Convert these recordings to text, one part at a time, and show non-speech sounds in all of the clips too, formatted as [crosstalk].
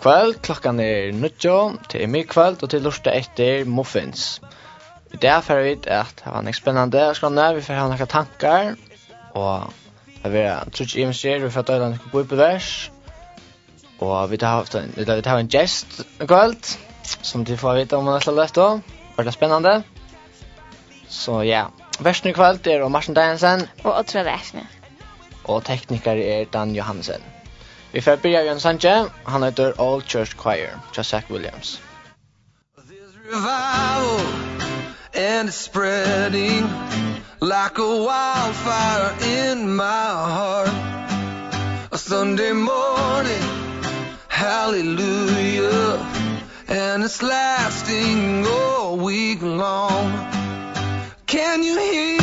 God kveld, klokkan er nødjo, til er mye kveld, og til lortet etter muffins. I dag får vi at det var nek spennende å skrønne, vi får ha nekka tankar, og det var trutsk i mennesker, vi får døyla noen god og vi tar haft en, vi tar en gest kveld, som de får vite om man er slett løft og, var det spennende. Så ja, versen i kveld er Marsen Deinsen, og Otra Versne, og tekniker er Dan Johansen. Vi får börja med Sanje. Han heter All Church Choir, av Williams. There's revival and it's spreading like a wildfire in my heart. A Sunday morning, hallelujah, and it's lasting all week long. Can you hear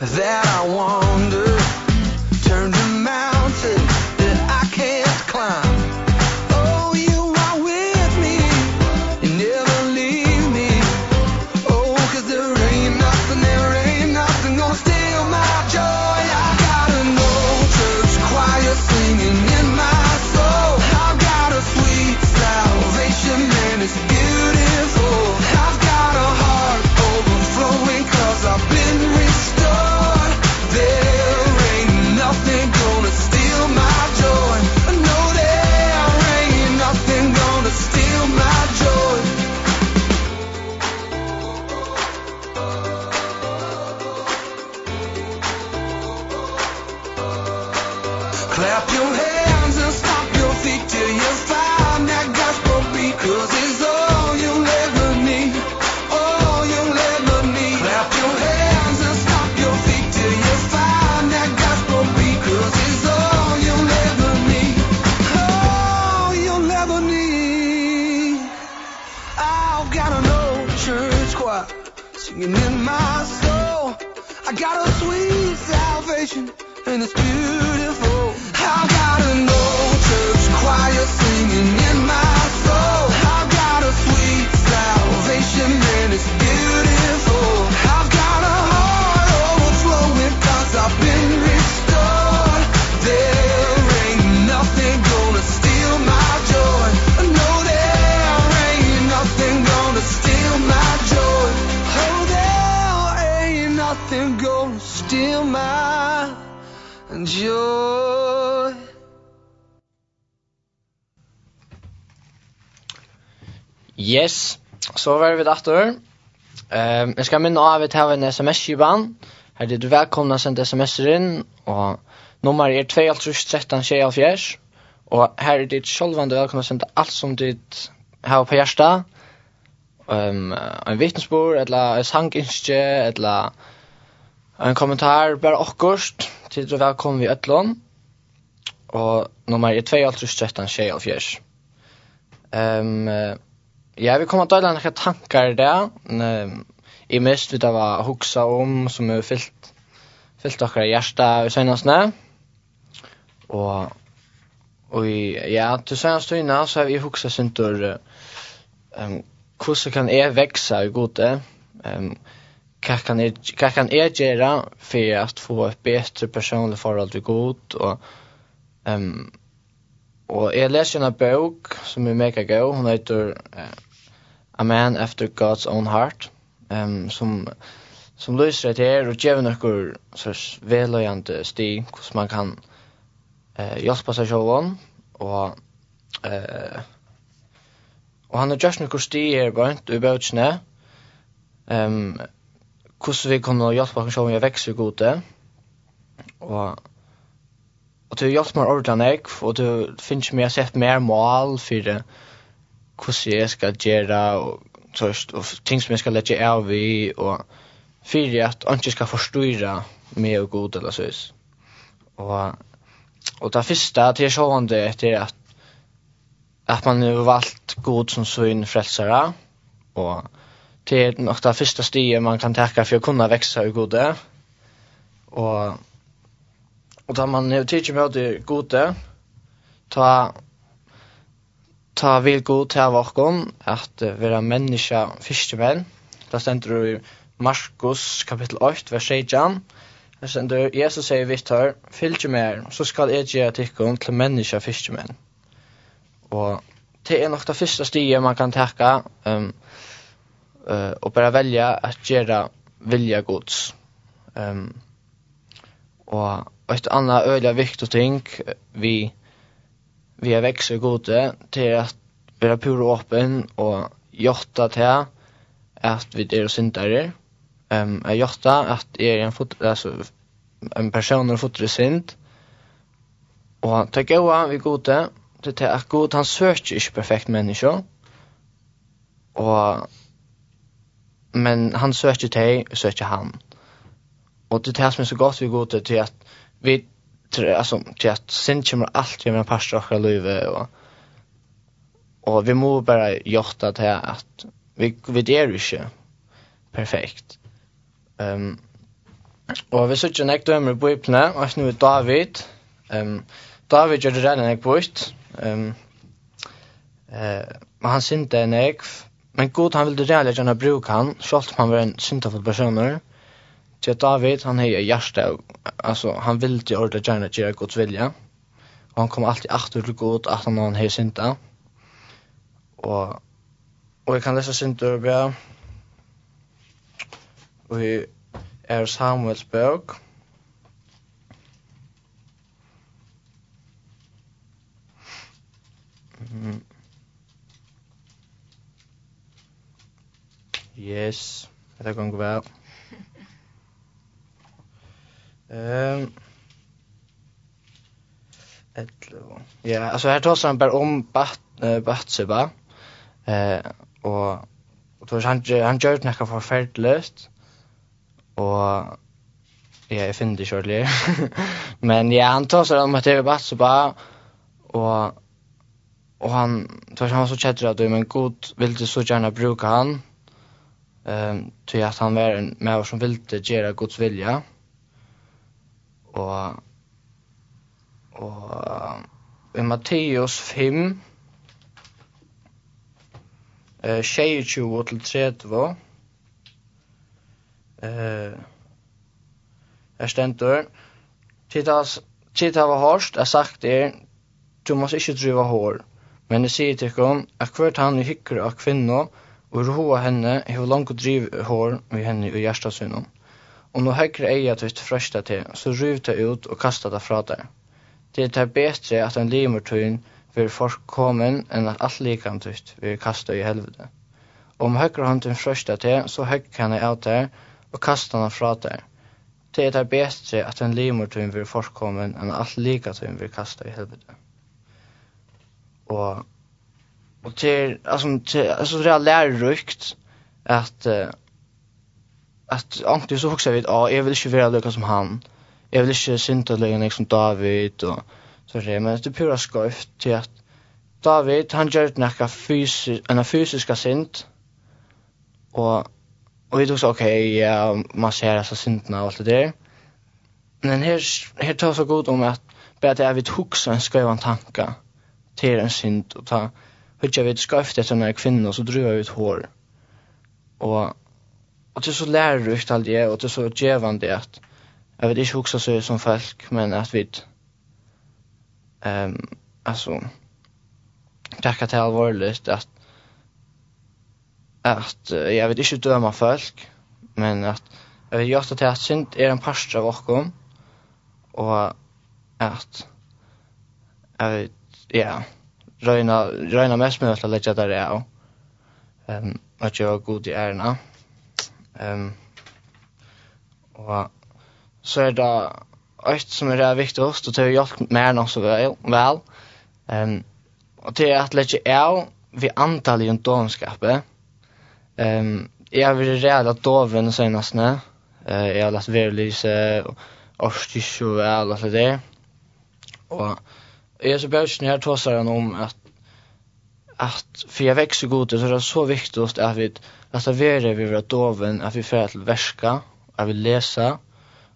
that I want. Yes, så var vi dator. Ehm, um, jeg skal minne av at her en sms-kiban. Her er du velkomna å sende sms-er inn, og nummer er 2.13.24, og her er ditt sjolvande velkomna å sende alt som ditt har på hjärsta. Ehm, um, en vittnesbord, eller en sanginskje, eller en kommentar, bare okkurst, til du velkomna vi øtlån. Og nummer er 2.13.24. Ehm, um, Ja, vi kommer att dela några tankar där. I mest vi det var huxa om som har fyllt fyllt dere hjärsta i senastne. Og og ja, til senast tøyna så har vi huxa syntur um, hvordan kan jeg veksa i gode? Um, hva kan jeg, hva kan jeg gjøre for at få et bedre personlig forhold til god? Og, um, og jeg leser en bok som er mega god, hun heter uh, a man after God's own heart um, som, som lyser etter her og gjør noen slags veløyende sti hvordan man kan uh, hjelpe seg selv og uh, og han har gjort noen sti her bønt i bøtene um, hvordan vi kan hjelpe oss selv om jeg vekser gode. Og og du hjelper meg ordentlig og du finner ikke mer sett mer mål for det hvordan jeg skal gjøre, og, tørst, og ting som jeg skal lette av i, og fyrir at han ikke skal forstyrre meg og god, eller så vis. Og, og det første, det er sånn det etter at, at man har valgt god som sin frelsere, og det er nok det første stiet man kan takke for å kunne vekse i gode. Og, og da man har tidlig med det gode, ta ta vil god til av at uh, vera menneska fyrstemenn. Da stender du i Markus kapittel 8, vers 16. Da stender Jesus sier vitt her, fylgje mer, så skal jeg gjøre tikkun til menneska fyrstemenn. Og det er nok det første stiget man kan takke, um, uh, og bare velja at gjøre vilja gods. Um, og et annet øyla viktig ting vi vi har växt så gode till att vara pura öppen och jotta till att vi är syndare. Ehm um, jag jotta att är en fot alltså en person och fotre synd. Och ta goa vi gode till till att god han söker inte perfekt människa. Och men han söker dig söker han. Och det tas med så gott vi gode till att vi alltså till att sen kommer allt jag menar pastor och löve och och vi måste bara jota till att vi vi är ju inte perfekt. Ehm um, och vi söker näkt dömer med ipna och nu David. Ehm um, David gjorde det när jag bort. Ehm eh men han synte en ek men god han ville det lägga när bruk han, så att han var en syndafull person. Så David, han hei hjärsta, altså, han vildi ordentlig gjerna gjerra Guds vilja, og han kom alltid aftur til Gud, at han han hei synda, og, og jeg kan lesa syndur bra, og i er Samuels bøk, Mm. Yes, det går vel. Ehm Etlo. Ja, alltså här tar han bara om Bat Batseba. Eh och och han han gör något förfärligt. Och ja, jag finner det shortly. [laughs] Men ja, han tar sig om att det är Batseba och och han tar han var så chatter att men god vill du så gärna bruka han. Ehm um, till att han var en människa som ville göra Guds vilja og og i Matteus 5 eh 22 til 30 eh er stendur. Titas tit hava harst er sagt er du måst ikki driva hår men det sier kom, at kvørt hann hykkur av kvinnu og roa henne hevur langt driv hår við henne í hjarta Om nå høyre eia tøyt frøsta til, så ryv det ut og kasta det fra deg. Det er bedre at en limertøyen vil forkommen enn at alt likant ut vil kasta i helvete. Om høyre hånden frøsta til, så høyre kan jeg av der og kasta den fra deg. Det er bedre at en limertøyen vil forkommen enn at alt likam tøyn vil kasta i helvete. Og, og til, altså, til, altså, det er lærrykt at uh, att ankte så också vi att ah, jag vill inte vara lika som han. Jag vill inte synda lika som David och så där men det är pura skoft till att David han gör några fysisk en fysiska synd och och vi tog så okej okay, ja man ser alltså synderna och allt det där. Men här här tar så god om att bättre är vi huxa en skrivan tanka till en synd och ta hur jag vet skoft efter när kvinnor så drar ut hår. Och Och det är så lärorikt allt det och det är så gevande att jag vet inte också så som folk, men att vi ehm um, alltså tacka till alvorligt att att uh, vet inte döma folk, men att jag vet just att det synd är en pastor av okkom, och att jag vet, ja, röna röna mest med att lägga där ja ehm um, jag jeg er god i ärna Ehm og så är det ett som är det viktigaste och det har gjort mer enn så väl. Ehm och det är att lägga är vi antal i en domskape. Ehm jag vill rädda doven senast nu. Eh jag har läst Verlise och Stisch och allt det där. Och jag så bärs när jag han om att att för jag växer god så är det så viktigt att vi Lasta vere vi vera doven at vi får til verska, at vi lesa,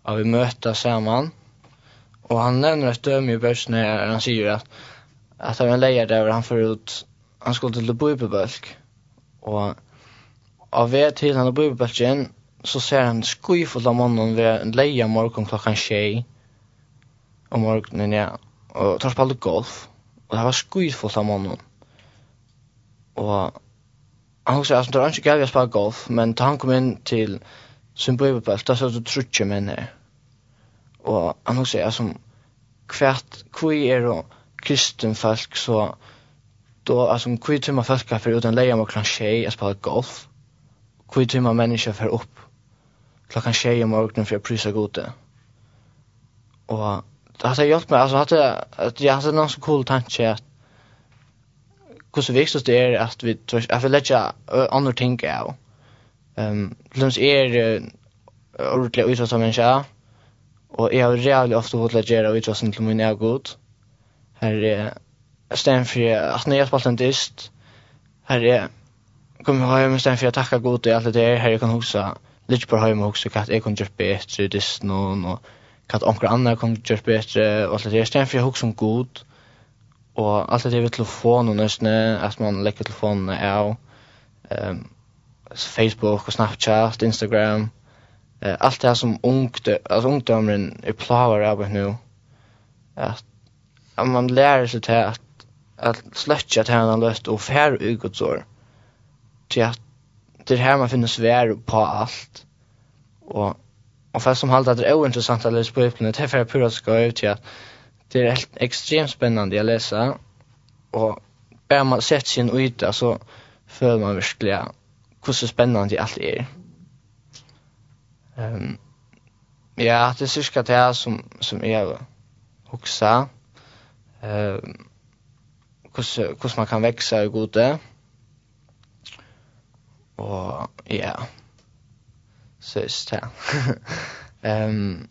at vi møta saman. Og han nevner et døme i børsene her, han sier at at han var leier der, han får ut, han skulle til Bibelbølg. Og av ved til han Bibelbølgen, så ser han skuifull av mannen ved en leia morgon klokkan tjei om morgonen, ja. Og tar spalte golf. Og det var skuifull av mannen. Og han husker att det är inte gav jeg spela golf, men da han kom in till Zimbabwe-bult, då sa det trutje med henne. Og han husker att som kvært, hvor er det kristen folk så då alltså kvi tumma folk kan för utan leja med klockan tjej att spela golf. Kvi tumma människa för upp klockan tjej om morgonen för att prisa gode. Och det hade hjälpt mig, alltså hade, att jag hade någon så cool tanke att hur så viktigt det är att vi, att vi lägger andra ting av. Um, Lums er uh, ordentlig utrosa menneska, Och jag har reellig ofta fått legjera utrosa till min egen god. Här är stedet för att när jag spalt en dist, Här är kom jag hem stedet för att tacka gott och allt det där. Här jag kan husa lite på hem också husa jag kan gjøre bättre i någon och hva at anker kan gjøre bättre och allt det där stedet för jag jeg husa om god, Og alt det er ved telefonen nesten, at man legger telefonen av, um, Facebook og Snapchat, Instagram, uh, alt det som ungdom, altså ungdomen er plavar av nu, at, at man lærer seg til at, at sløtja til han løst og færre ugodsår, til at det er her man finner svær på alt, og, og fast som halda at det er ointeressant at lese på ypplene, det er færre pura skøy til at det är helt extremt spännande att läsa och bara man sett sin yta så føler man verkligen hur så spännande allt är. Ehm um, ja, det är cirka det här som som är huxa. Ehm um, hur hur man kan växa i gode. Och ja. Så är det. [laughs] Ehm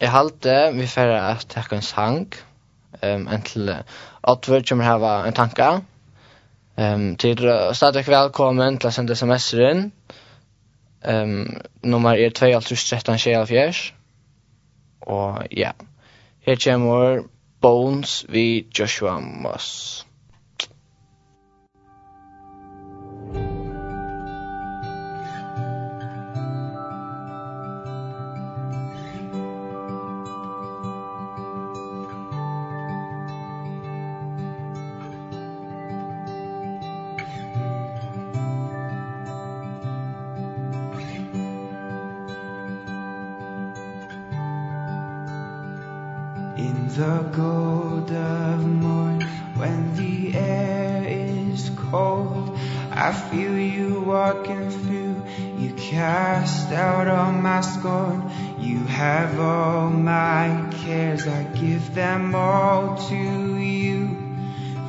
Jeg halte vi får at jeg en sang. Um, en til vi kommer ha en tanke. Um, til uh, stadig velkommen til å sende sms'er inn. Um, nummer er 2 alt 13 24. Og ja, her kommer Bones vi Joshua Moss. the gold of morn. When the air is cold I feel you walking through. You cast out all my scorn. You have all my cares. I give them all to you.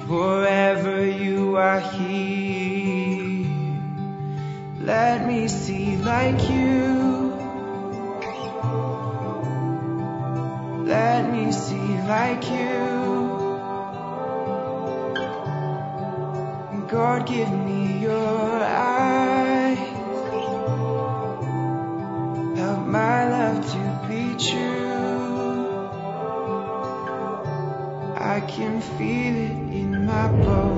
Forever you are here. Let me see like you. like you. God give me your eyes. Help my love to be true. I can feel it in my bones.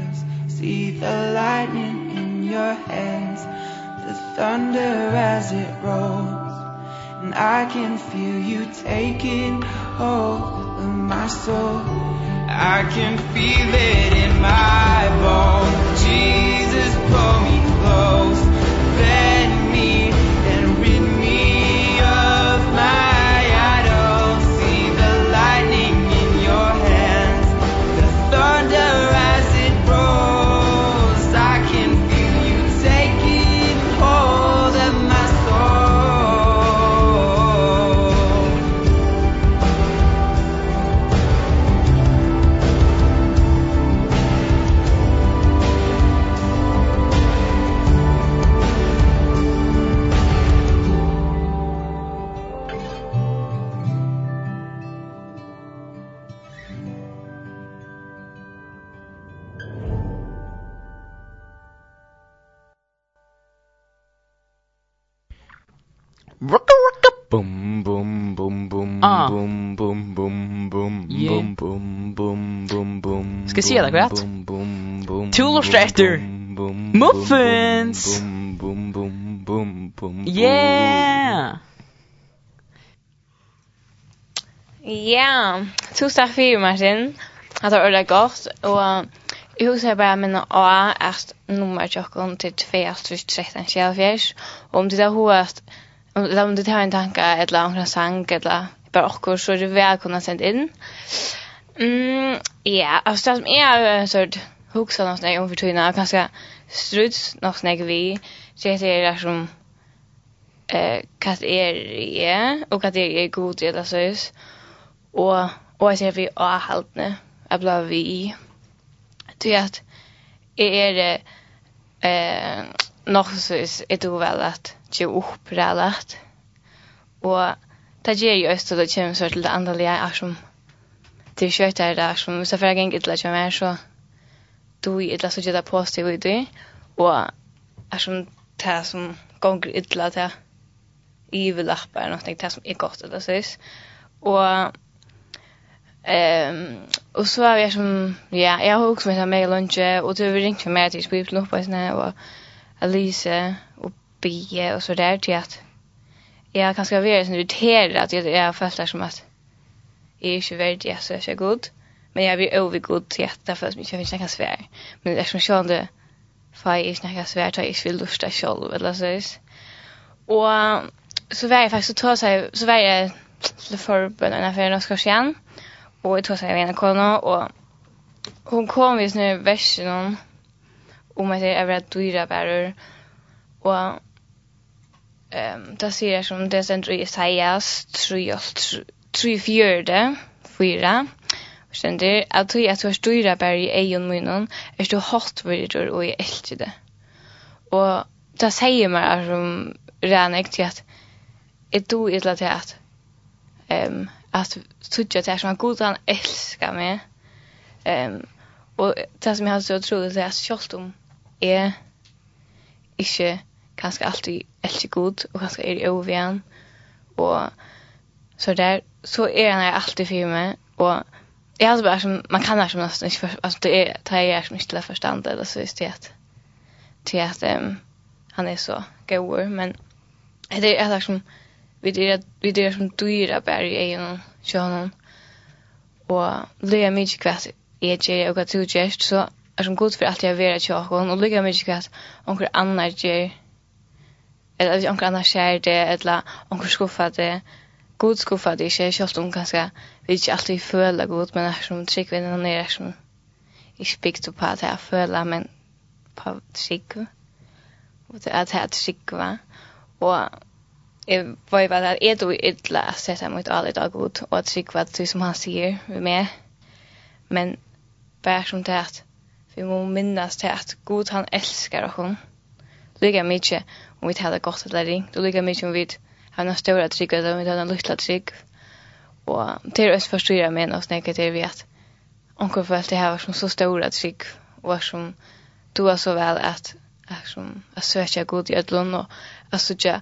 waves see the lightning in your hands. The thunder as it rolls. And i can feel you taking hold of my soul. I can feel it in my bones. Jesus pull me Ska se det kvätt. Tulor strätter. Muffins. Yeah. Ja, tusen takk for Martin. Det var ordentlig godt, og Jeg husker bare minne av at nummer tjokken til 2.13.74, og om det er hovedet, om det har en tanke, et eller annet sang, eller bare okkur, så er det velkommen sendt inn. Mm, ja, alltså det som är sort huxar något när jag för tuna kanske struts något när vi det är det som eh kat är ja och kat är god det alltså är och och jag ser vi har halt nu jag blev vi det att är det eh något så är det väl att ge upp relat och det gjør jo også til det kommer så till det andra er som det kjøtt her der, som hvis jeg får til ytla ikke mer, så du ytla så gjør det positiv ut i, og er som det som gonger ytla til er noe det som er godt, eller sånn. Og Ehm och så är jag som ja, jag har också med mig lunch och det vill inte mer till spel upp på snä och Alice, och Bie, och så där till att jag kanske har varit irriterad att jag har følt det som att är ju värd jag så är god. Men jag blir över god till att därför att jag finns några svär. Men det är som sjön det får jag snacka svär så jag vill lusta själv eller så. är. Och så var jag faktiskt så tar sig så var jag till förbönerna för en ska igen. Och jag tog sig en kona och hon kom vis nu versen om att det är väldigt dyra bäror. Och Ehm um, där ser jag som det sen tror jag Isaias tror jag tre fjörde, fyra. Och sen det att du att du styrar bara i egen munnen, är du í vidare og i älskade. Och det säger man som redan äkt att du ett lat at ehm at tycka att det är som god han älskar mig. Ehm og det som jag har så otroligt det at självt om ikki kanska alt alltid elti god og kanska er í óvian og så der så är han alltid för mig och jag har bara som man kan nästan nästan inte för alltså det är det är som inte förstånd eller så just det till att um, han är så god men det är alltså som vi det vi det som dyra berg i en sjön och det är mycket kvätt är jag och att du just så är som god för allt jag vet jag och och ligger mycket kvätt onkel annan ger eller onkel annan skär det eller onkel skuffa det god skuffa det ikke, selv om kanskje vi ikke alltid føler god, men er som trygg ved den er som ikke bygd på at jeg føler, men på trygg. Og det er at jeg trygg var. Og jeg var jo bare at jeg tog ytla å sette mot alle dag god, og at trygg var det som han sier med meg. Men bare som det at vi må minnes til at god han elsker oss. Lika mykje om vi tar det godt eller ringt, og lika mykje om vi tar har har stora trygg och vi har en liten trygg. Og det er også förstår jag menar oss när det vi at onkel för att det här var som så stora trygg och som du var så vel at att som att söka god i ödlon och att söka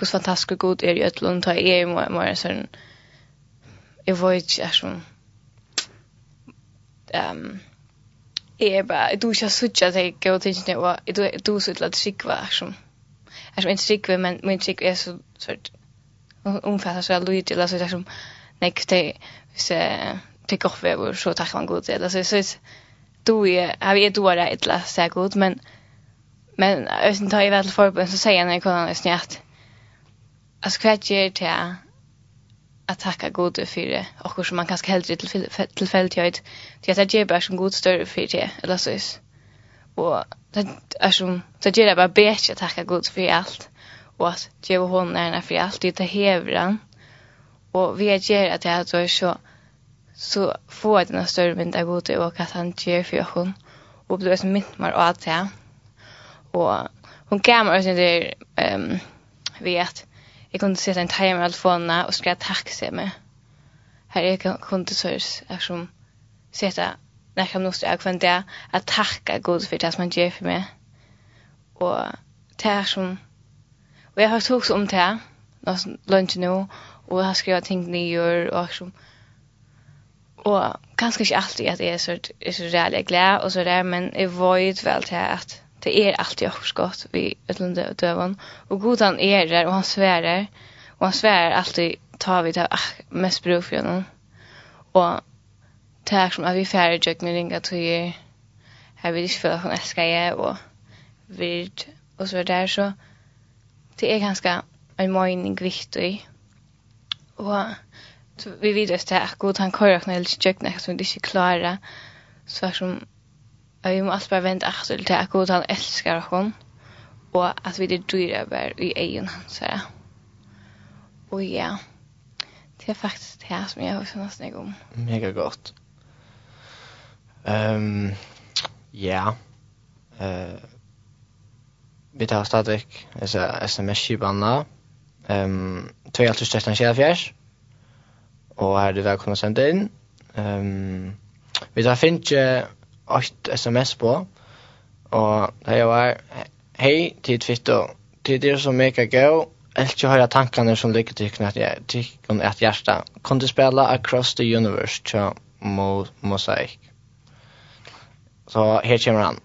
hur fantastisk god är i ödlon ta er mer mer sån jag vet inte som ehm är bara du ska söka dig god till och du du så att det skickar som är som en sikve men min sikve är så sort omfattar så lite eller så där som next day så pick off över så tack man god eller alltså så du är har vi då det ett så god men men ösen tar ju väl förbund så säger när kan jag snärt alltså kvätjer till att tacka gode för det och som man kanske hellre till tillfället till att det jag ger bara som god större för det eller så är och det är som det ger det bara bättre att tacka Gud för allt. Och att ge honom är för allt det hevran och vi ger att det är så så får jag den större mynd av Gud och att han ger för hon och blir så mynt mer att det och hon gav mig sen um, vi at jeg kunne sette en timer av telefonen og skriva takk til meg her jeg kunne så eftersom sätta när jag måste jag kvar det att tacka Gud för det som han ger för mig. Och det är som och jag har tagit om det nås lunch nu och jag har skrivit ting gör och som och kanske inte alltid att det är så är så jävligt glad och så där men jag vet väl till att det är alltid jag vid vi utlande dövan och god han är där och han svärar och han svärar alltid tar vi det mest bruk för honom och tack som att vi færre jag med ringa tøyer, her vil ikke føle at hun elsker jeg, och virt, och så där så det är ganska en mening viktig. Och vi vet att det är god, han kører ikke nødvendig jag som det ikke så som, att vi må alltid bare vente etter til at god, han elsker honom. og at vi er dyre bare i egen hans her. Og ja, det er faktisk det som jeg har snakket om. Mega godt. Ehm ja. Eh vi tar stadig alltså SMS skibanna. Ehm 2013 Och här är det välkomna sända in. Ehm vi tar finns ett SMS på och det var hej till Twitter. Till det som mega go Elk jo høyra tankane som ligger til knett jeg, til et hjärsta. Kan du spela Across the Universe til Mosaic? Så her kommer han.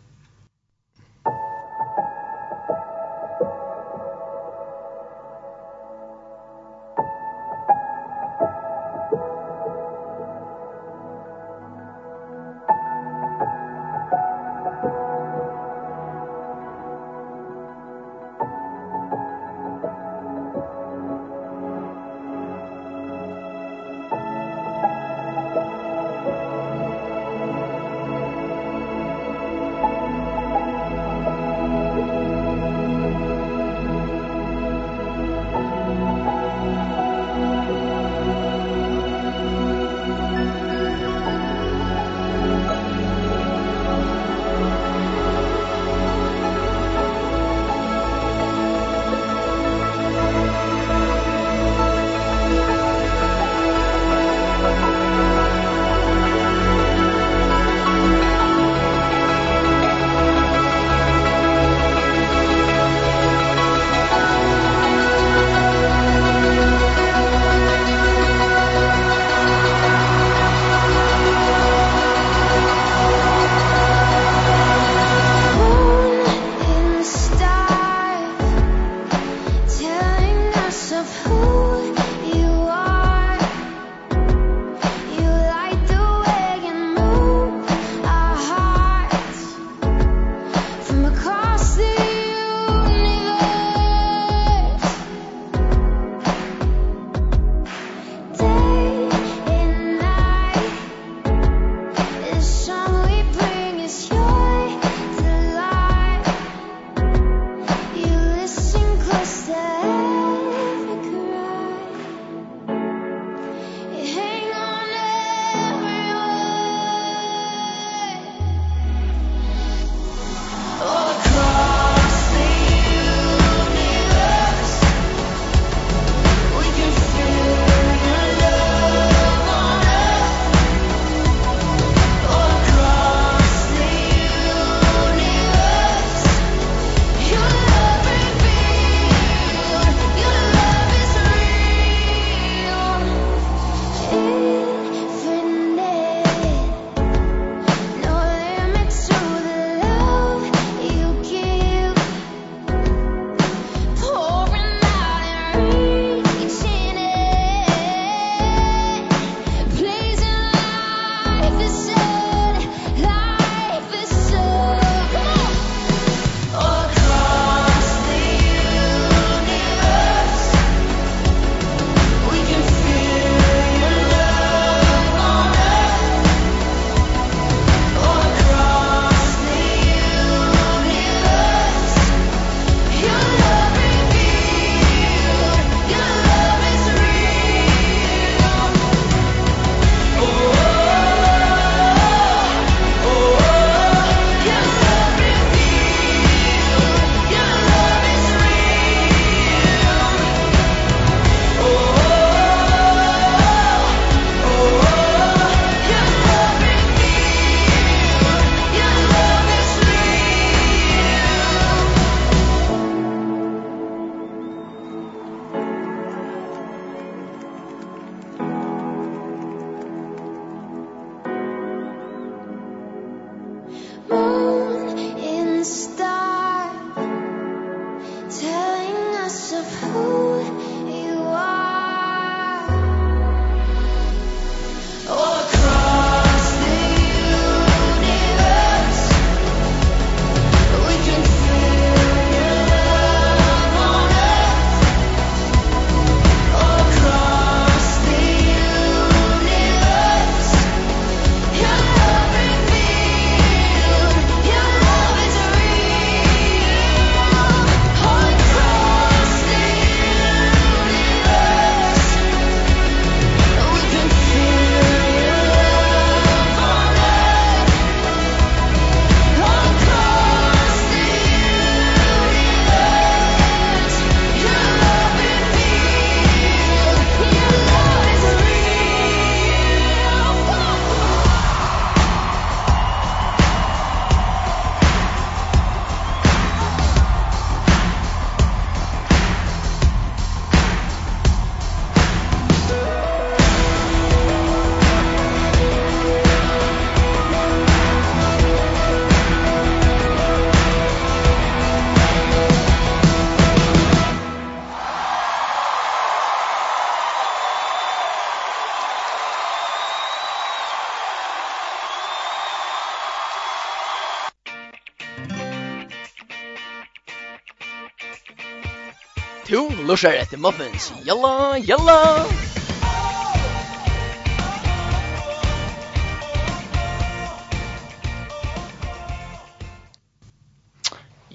lusher etter muffins. Jalla, jalla!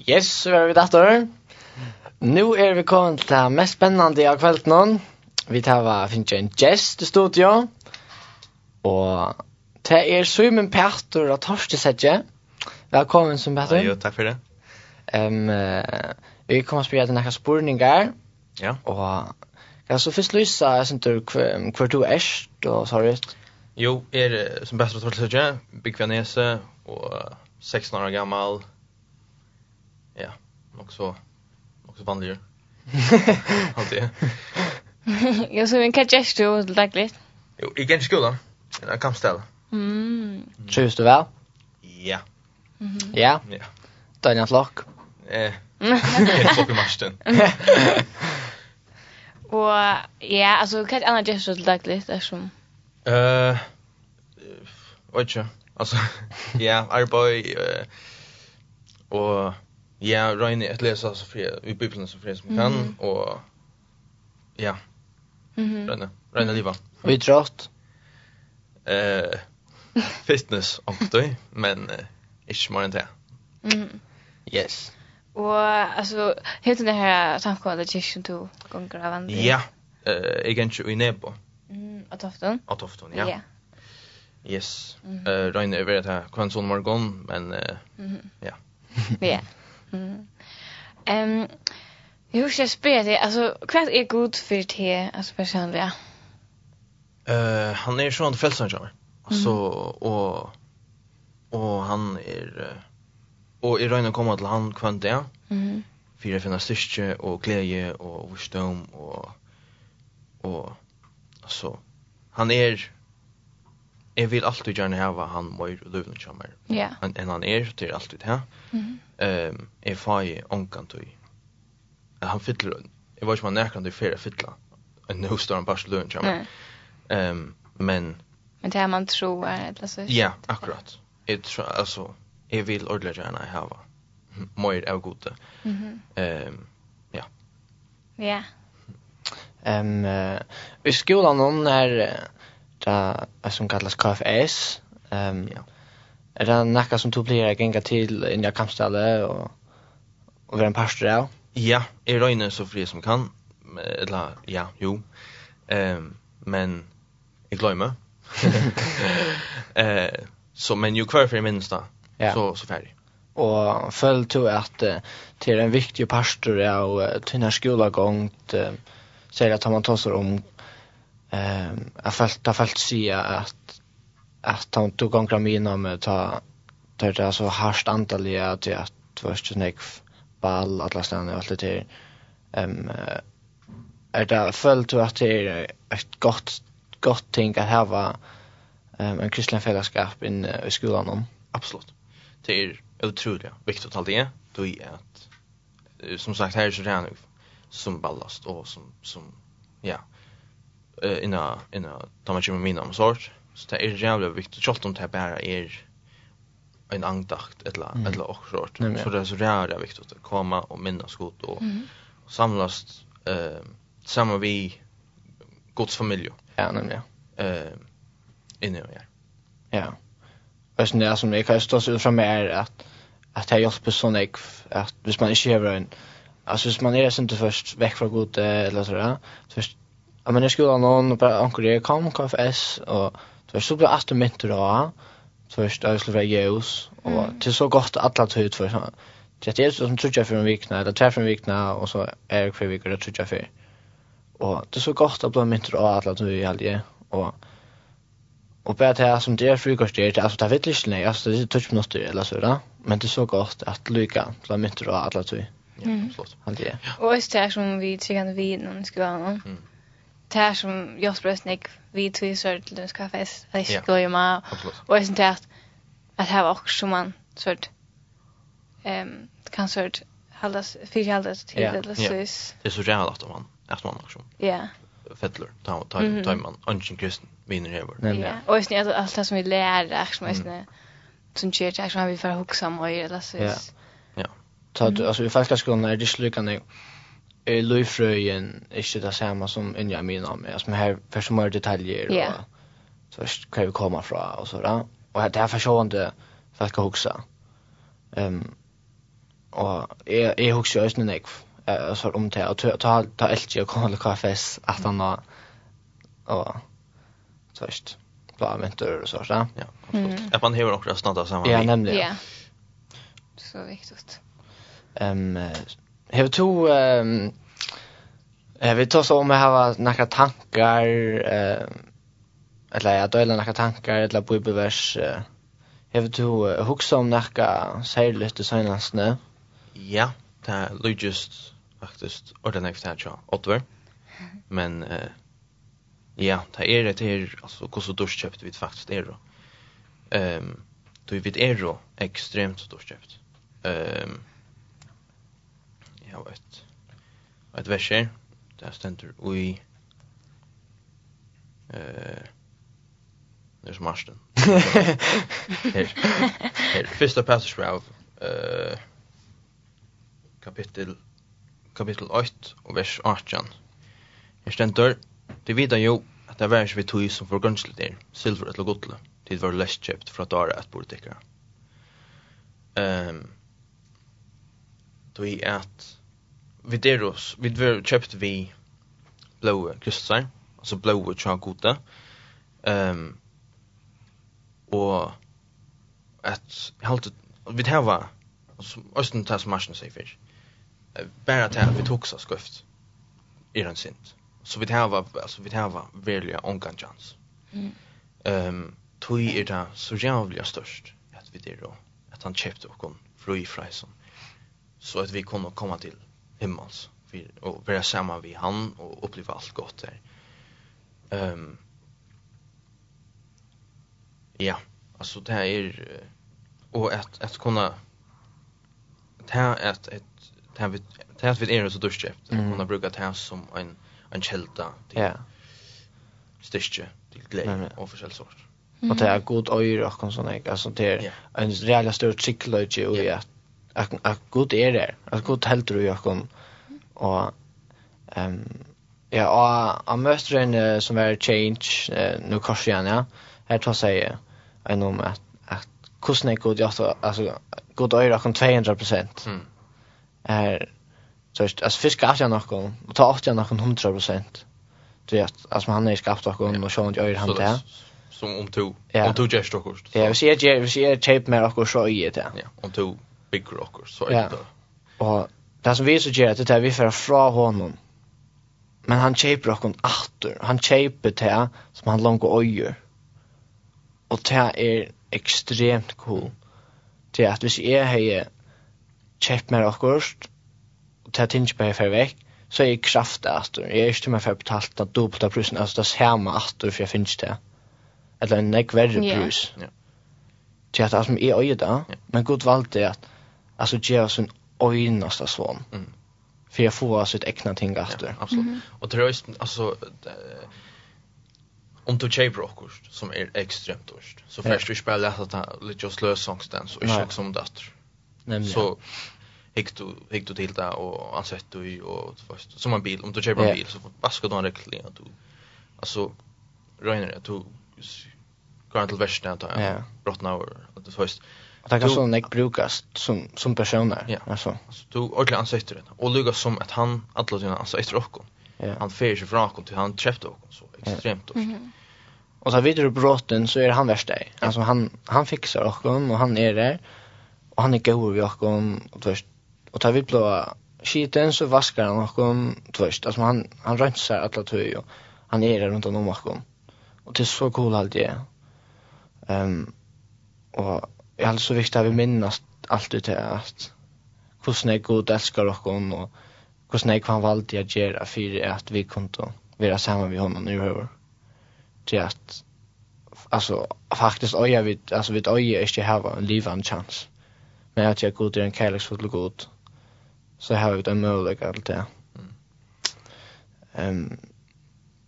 Yes, så er vi datter. Nu er vi kommet til det mest spennende av kvelden. Vi tar hva finnes en gjest i studio. Og det er Simon Petter og Torste Sedje. Velkommen, Simon Petter. Ja, jo, takk for det. Um, uh, vi kommer til å spørre deg noen spørninger. Ja. Ja. Og ja, så først lysa jeg synes du hver du erst, og så har du Jo, er som best betalt sørge, Bikvanese, og 16 år gammal. Ja, nok så, nok så vanlig. Alltid. [laughs] [laughs] Ja, så vi kan ikke jo daglig. Jo, i kan skolen, jeg kan stelle. Mm. Trivs du vel? Ja. Ja? Ja. Daniel Flok? Eh, jeg flokk i marsten. Och ja, alltså kan jag annars just like list där som. Eh. Ocha. Alltså [laughs] ja, arboj och ja, Ryan att läsa så för i bibeln så för som kan och ja. Mhm. Rena, rena liva. Vi trust. Eh fitness också, men inte mer än det. Mhm. Yes. Och alltså helt den här samkolla tjischen to gånger av andra. Ja. Eh igen ju i nebo. Mm, att afton. Att Tofton, ja. Ja. Yes. Eh Ryan över det här kan sån morgon men eh ja. [laughs] Ja. Mm. Ehm hur ska spela det. Alltså, vad är god för det, alltså personligen? Eh, han är sån frälsare. Så och och han är og jeg røyner å komme til han kvann det, mm. for jeg finner styrke og glede og visdom og, og så han er, jeg vil alltid gjerne hava han møyr og løvende kjammer, yeah. enn en han er, det er alltid det, mm -hmm. um, jeg fag ångan tøy, han fyller, jeg var ikke man nekker tøy fyrir fylla, en no star pass løvende kjammer, mm. um, men, men det er man tror, eller så, ja, akkurat, jeg tror, altså, jeg vil ordentlig gjerne ha mer av gode. Mm -hmm. um, ja. Ja. Ehm um, i skolan hon det där som kallas KFS. Ehm um, ja. Er det några som du blir gänga till i nya kampställe och och vara en pastor av? Ja, jeg røyner så fri som kan. Eller ja, jo. Ehm um, men jag glömmer. [laughs] [laughs] eh så men ju kvar för da, ja. så, så färdig. Och följ till att uh, till en viktig pastor av uh, till den här uh, säger att man tar sig om ehm jag fällt jag fällt säga att att han tog gånger mina med ta ta det så harst till att jag först snäck ball alla stannar och allt det ehm är det följt att det är ett gott gott ting att ha ehm en kristen fällskap i skolan om absolut det är otroligt viktigt att det då är att som sagt här är så redan som ballast och som som ja eh inna inna ta man kommer mina om sort så det är jävla viktigt självt om det bara är en andakt eller mm. eller och sort så det är så jävla viktigt att komma och minnas gott och mm. samlas eh samma vi Guds familj. Ja, nämligen. Eh, inne och ja. Ja. Och sen det som jag kan stå ut från är att att jag hjälper sån jag att hvis man inte har en alltså hvis man är inte först väck från god eller så där först ja men jag skulle någon och bara ankor det kom KFS och först så blir att mitt då först jag skulle vara Jesus och till så gott alla tid för så det är så som tror jag för en vecka eller tre för en vecka och så är det för veckor det tror jag för och det är så gott att bli mitt då alla tid i helgen och Och bara det som det är frukost det är alltså det vet inte nej alltså det är touch minuter eller så där. Men det är så gott att lycka till mitt och alla två. Ja, absolut. Han det. Og just det er som vi tryggande vid når vi skal være noen. Mm. Det er som jag språs nick vi tog så til den ska fest. Jag ska ju med. Och just det här att også som man sort ehm kan sort fyrir fyra til till eller så. Det är så jävla att man att man också. Ja. Fettler. Ta ta ta man anchen kristen vinner över. Ja, och just när allt det som vi lär också men sen som ger jag som vi för huxa mig eller så. Ja. Ja. Så alltså i faktiskt skolan är det slukande eh löjfröjen är det samma som en jag menar med alltså här för så många detaljer och så kan vi komma fra och så där. Och det här försående för att huxa. Ehm och är är huxa just inte eh så om det att ta ta elke och kolla till att han och såst mentor och sånt ja absolut mm. att man hör också snabbt av samma ja nämligen ja så viktigt ehm um, har två ehm vi tar så om jag har några tankar eh eller jag delar några tankar eller på bevers eh du huxa om några särskilt det senaste. Ja, det är just faktiskt ordentligt här jag Ottver. Men eh Ja, det är det här alltså hur så duschköpt vi faktiskt är då. Ehm um, då vi vet är då extremt duschköpt. Ehm um, jag vet. Ett vers. Där ständer oj eh uh, det är smarten. här. her, första passage av eh kapitel kapitel 8 och vers 18. Här ständer Det vet jo at det var ikke vi tog som for grønnslig der, silver eller godle, til det var lest kjøpt fra dara et bordikker. Um, tog at vi der oss, vi var kjøpt vi blåe kristser, altså blåe tja gode, um, og at halte, vi det var Østen tas marsjen seg for. til at vi tog så skuft er den sint så vi tar va alltså vi tar var verkligen onkan chans. Mm. Ehm um, tui er det så jävla störst att vi det då att han köpte och kom fly frison. Så att vi kommer komma till himmels vi och vara samma vi han och uppleva allt gott där. Ehm um, Ja, alltså det här är och att att kunna det ett ett det här vi det här vi är så duschköpt. Mm. Man har brukat det som en en kjelda til ja. styrke til glede og forskjell sort. Mm. Og det er god øyre og sånn, ikke? Altså, det er en reelle større trikkeløyde og i at, at, at god er det, at god helder og jeg og um, ja, og jeg møter en som er change, uh, nå kors igjen, ja, her tar seg en om at, at hvordan er god, altså, god øyre og 200 prosent, mm. er, Så att as fiska har jag nog och ta åt jag nog 100 procent. Det är att alltså han är skapt och och så inte öar han där. Som om to. Om to gest och kost. Ja, vi ser ju vi ser tape med och så i det. Ja, om to big rockers så är det. Och det som vi så gör det där vi för fra honom. Men han köper och åter. Han köper det som han långt och öar. Och det är extremt cool. Det är att vi ser här köpt med och til at ikke bare fer vekk, så är jeg kraft at jeg är ikke til för betalt at dubbla prisen alltså det ser meg at for jeg finnes det. Eller en nek pris ja Yeah. Til at altså, jeg øye da, men god valgte att alltså ge oss en øyneste svån. Mm. For jeg får oss et ekne ting at Ja, absolutt. Mm -hmm. Og det er altså, det, om du tjejer bråkost, som är extremt dårst, så först du spelar lätt att han lite just lösångsdans och inte tjock som dator. Nämligen. Så gick du gick du till där och ansett du och först som en bil om du köper en bil så vaskar du ha regler att du alltså regnar det du går till värsta att ja brottna och att du först Det kan sån nek brukas som som personer ja. alltså. Så du ordentligt ansett det. Och lugga som att han alla dina alltså efter och Ja. Han fer sig från och till han träffade och så extremt ja. Mm Och så vidare brotten så är han värst dig. Alltså han han fixar och och han är där och han är god vid och och först och tar vi blå skiten så vaskar han och tvärst alltså han han rensar alla tøy och han är där runt om och kom och det är så cool allt det ehm och jag alltså viktigt att vi minnas allt det här att hur snägg god älskar och och hur snägg han valde att göra för att vi kunde vara samma med honom nu över till att alltså faktiskt öja vi alltså vi öja inte ha en livande chans men att jag god är en kärleksfull god så har vi den möjliga allt det. Ehm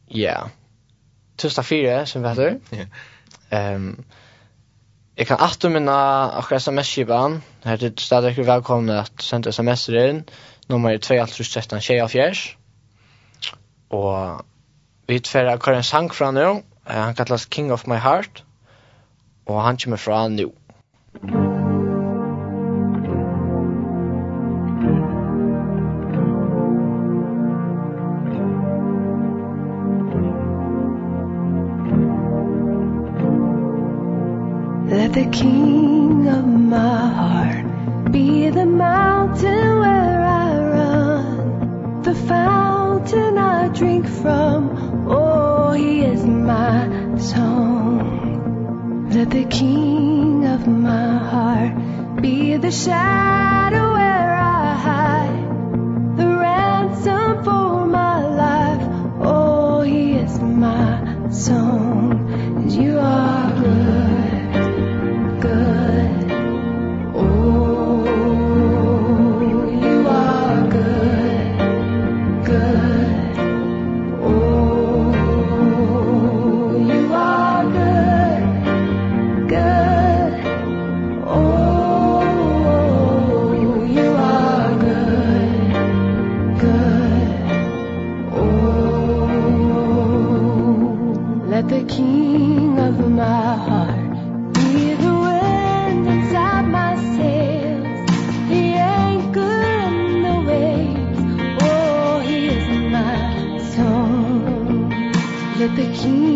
ja. Tusen fyra som vet du. Ja. Ehm Jeg kan alltid minne akkurat sms-kivan. Her er det stadig velkomne at sende sms-er inn. Nummer 2, alt 13, tjej fjers. Og vi tverra akkurat en sang fra nå. Han kallas King of My Heart. Og han kommer fra nå. Musikk Let the king of my heart. Be the mountain where I run. The fountain I drink from. Oh, he is my song. Let the king of my heart Be the shadow where I hide. The ransom for my life. Oh, he is my song. And you are King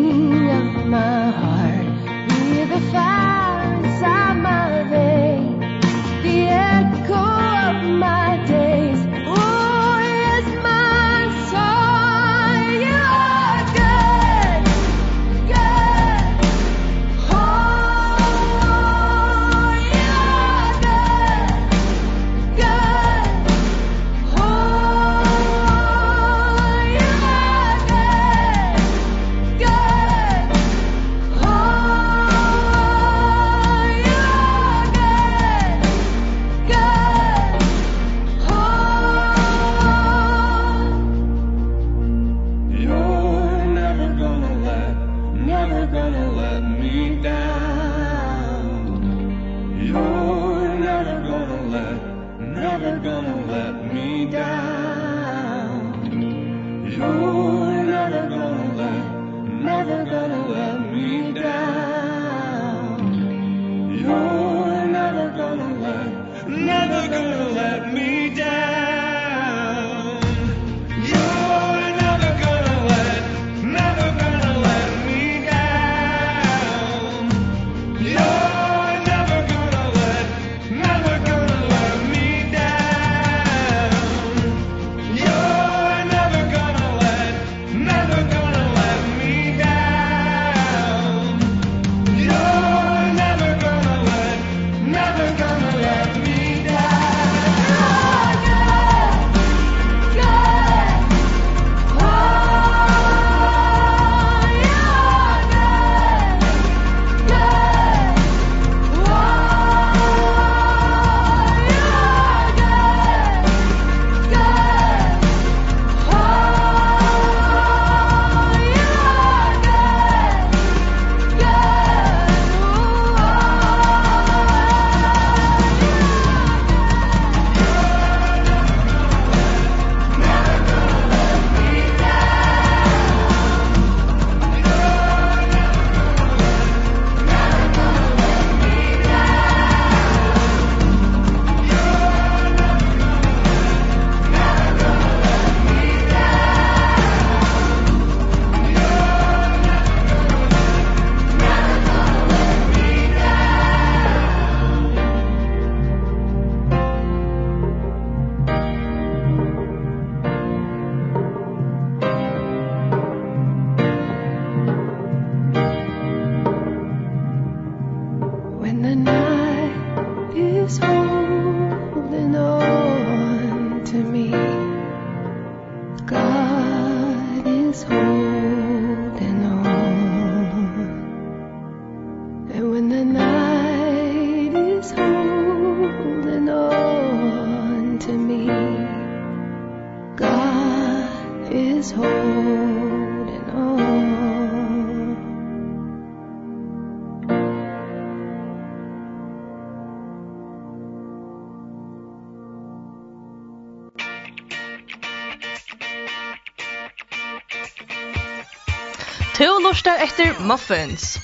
etter muffins.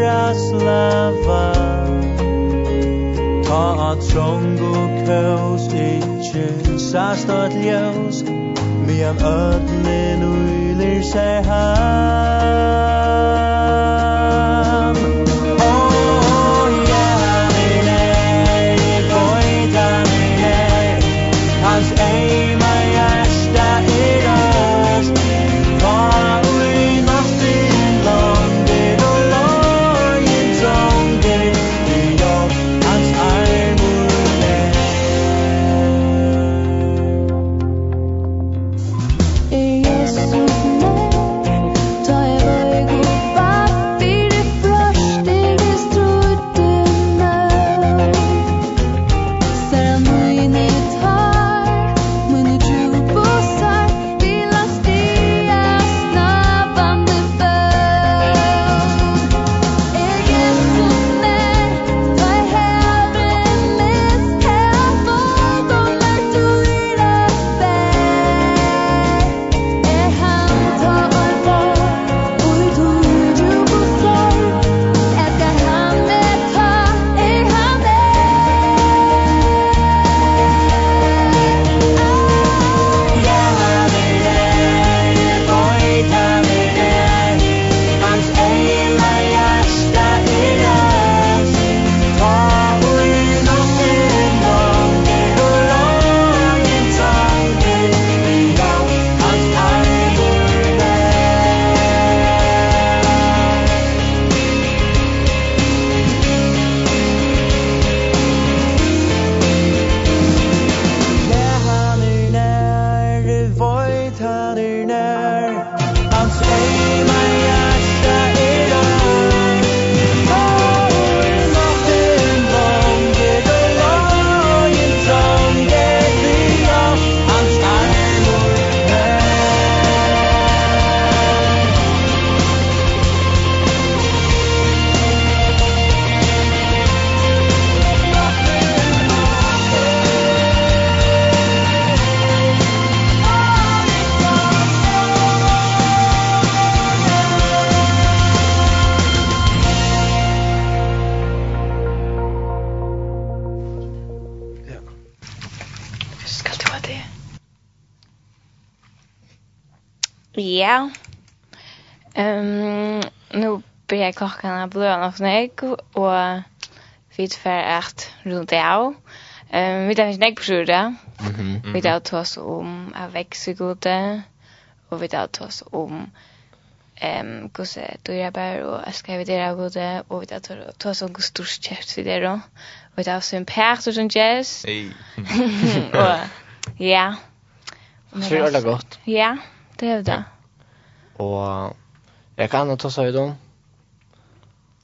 raslava. Ta at trong og kaos ikkje sast at ljós Mian ödlin uylir seg her. Herren är Ehm nu blir jag klockan att blöa något nägg och vi för att runt det av. Ehm vi tar en nägg på sjura. Vi tar ta oss om att växa gode och vi tar ta oss om ehm kusse du är bär och ska vi det gode och vi tar ta oss om hur stort chef vi det då. Vi tar oss en pärtor som jazz. [laughs] Och ja. Så är det gott. Ja, det är det. Och Jeg kan ta seg ut om.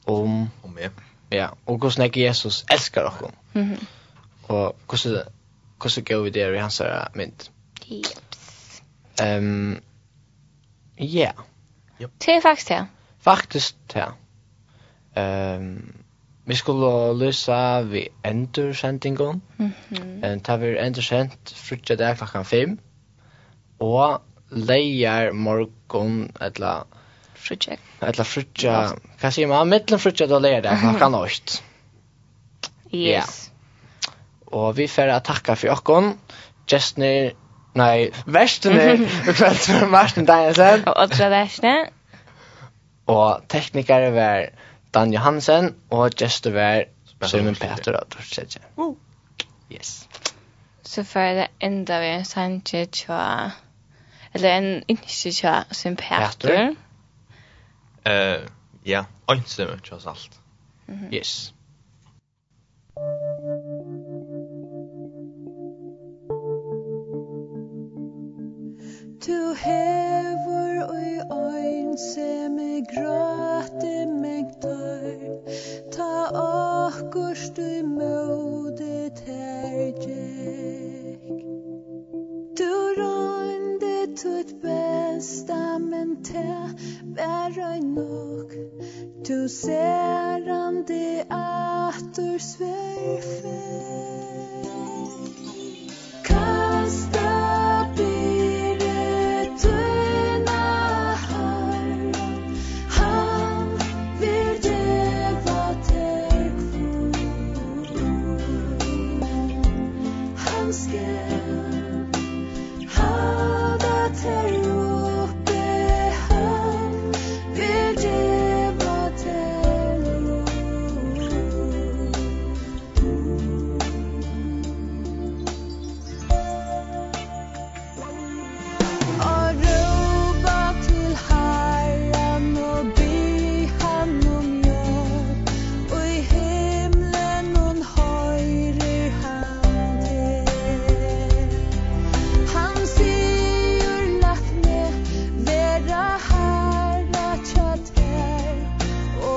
Om. Om jeg. Ja, og hvordan jeg Jesus elsker dere. Mm -hmm. Og hvordan, hvordan går vi der i hans mynd. Jeps. Um, ja. Det er faktisk det. Faktisk det. Um, vi skulle løsa vi endursendingen. Mm -hmm. Um, vi var endursendt frutja der klokkan 5. Og leier morgon, eller frutjek. Eller frutja, hva sier man? Mittlen frutja da lærer det, man kan. Yes. Ja. Og vi får takka for okkon, gestner, nei, verstene, og [laughs] kveld for Martin Danielsen. Og Odra Versne. Og teknikere var Dan Johansen, og gestner var Simon Peter og Dorsetja. Yes. Så får det enda vi en sannsyn til eller en innskje tja som Peter. Peter. Eh, ja, einstemmig trots allt. alt. Yes. Du hever oi oin se me grate mengtar Ta okkur du møde terjek Du rann tutt besta men te bär nok Du ser an det atur du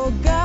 Og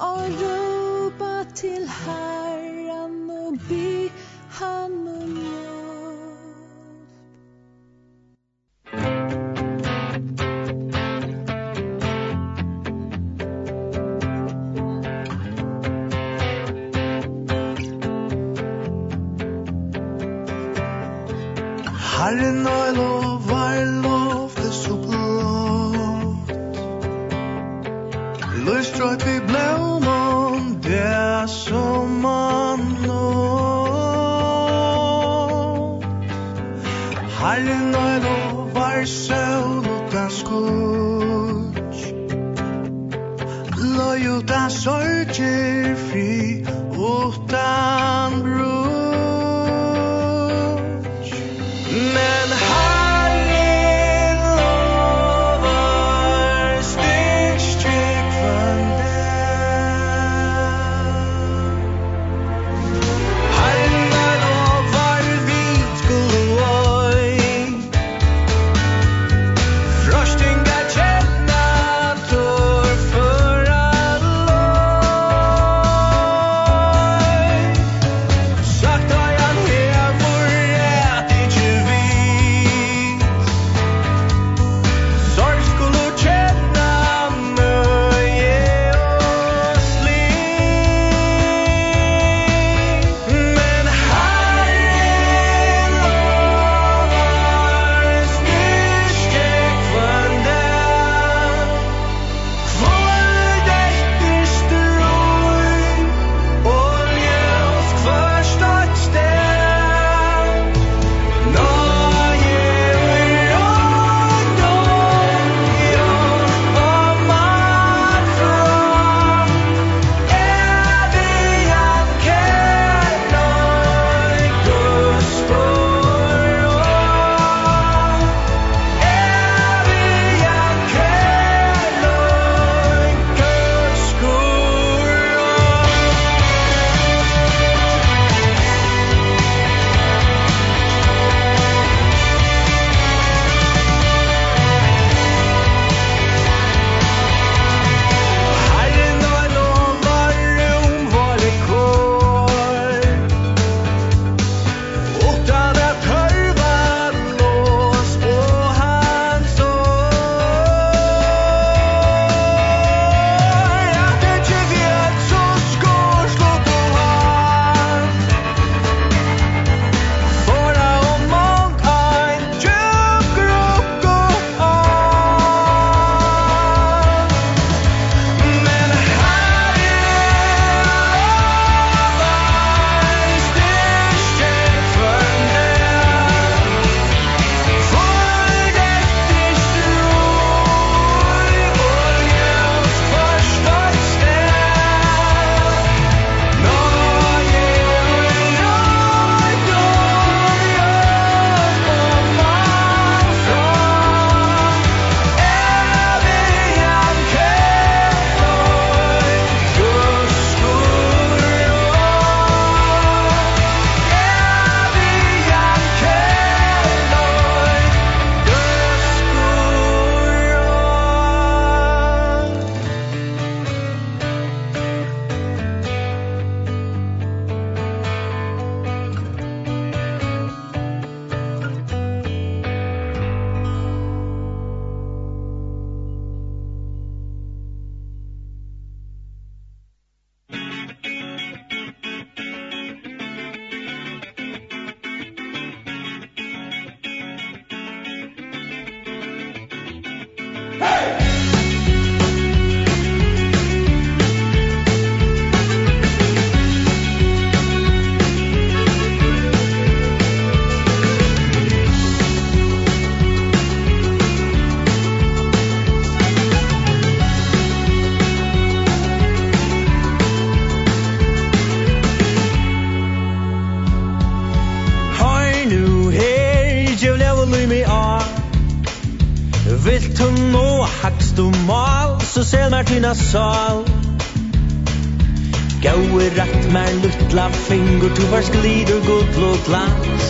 og ropa til Herren. skinnar tina sal Gaue rett mer luttla fingur Tu vars glidur god lot lands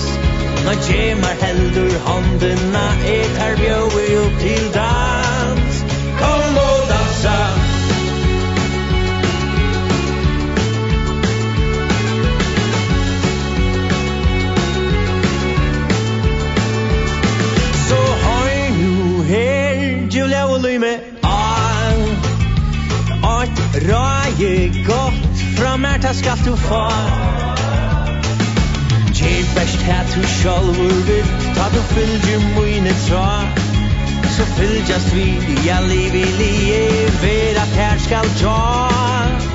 Nå gemar heldur håndena Et her bjøver jo til dans. Kom og dansa. varje gott Fra Märta skal du få. Ge bäst här du själv vill Ta du fylgjer mine tra Så fylgjast vi, ja liv i liv Vera tär skal jag.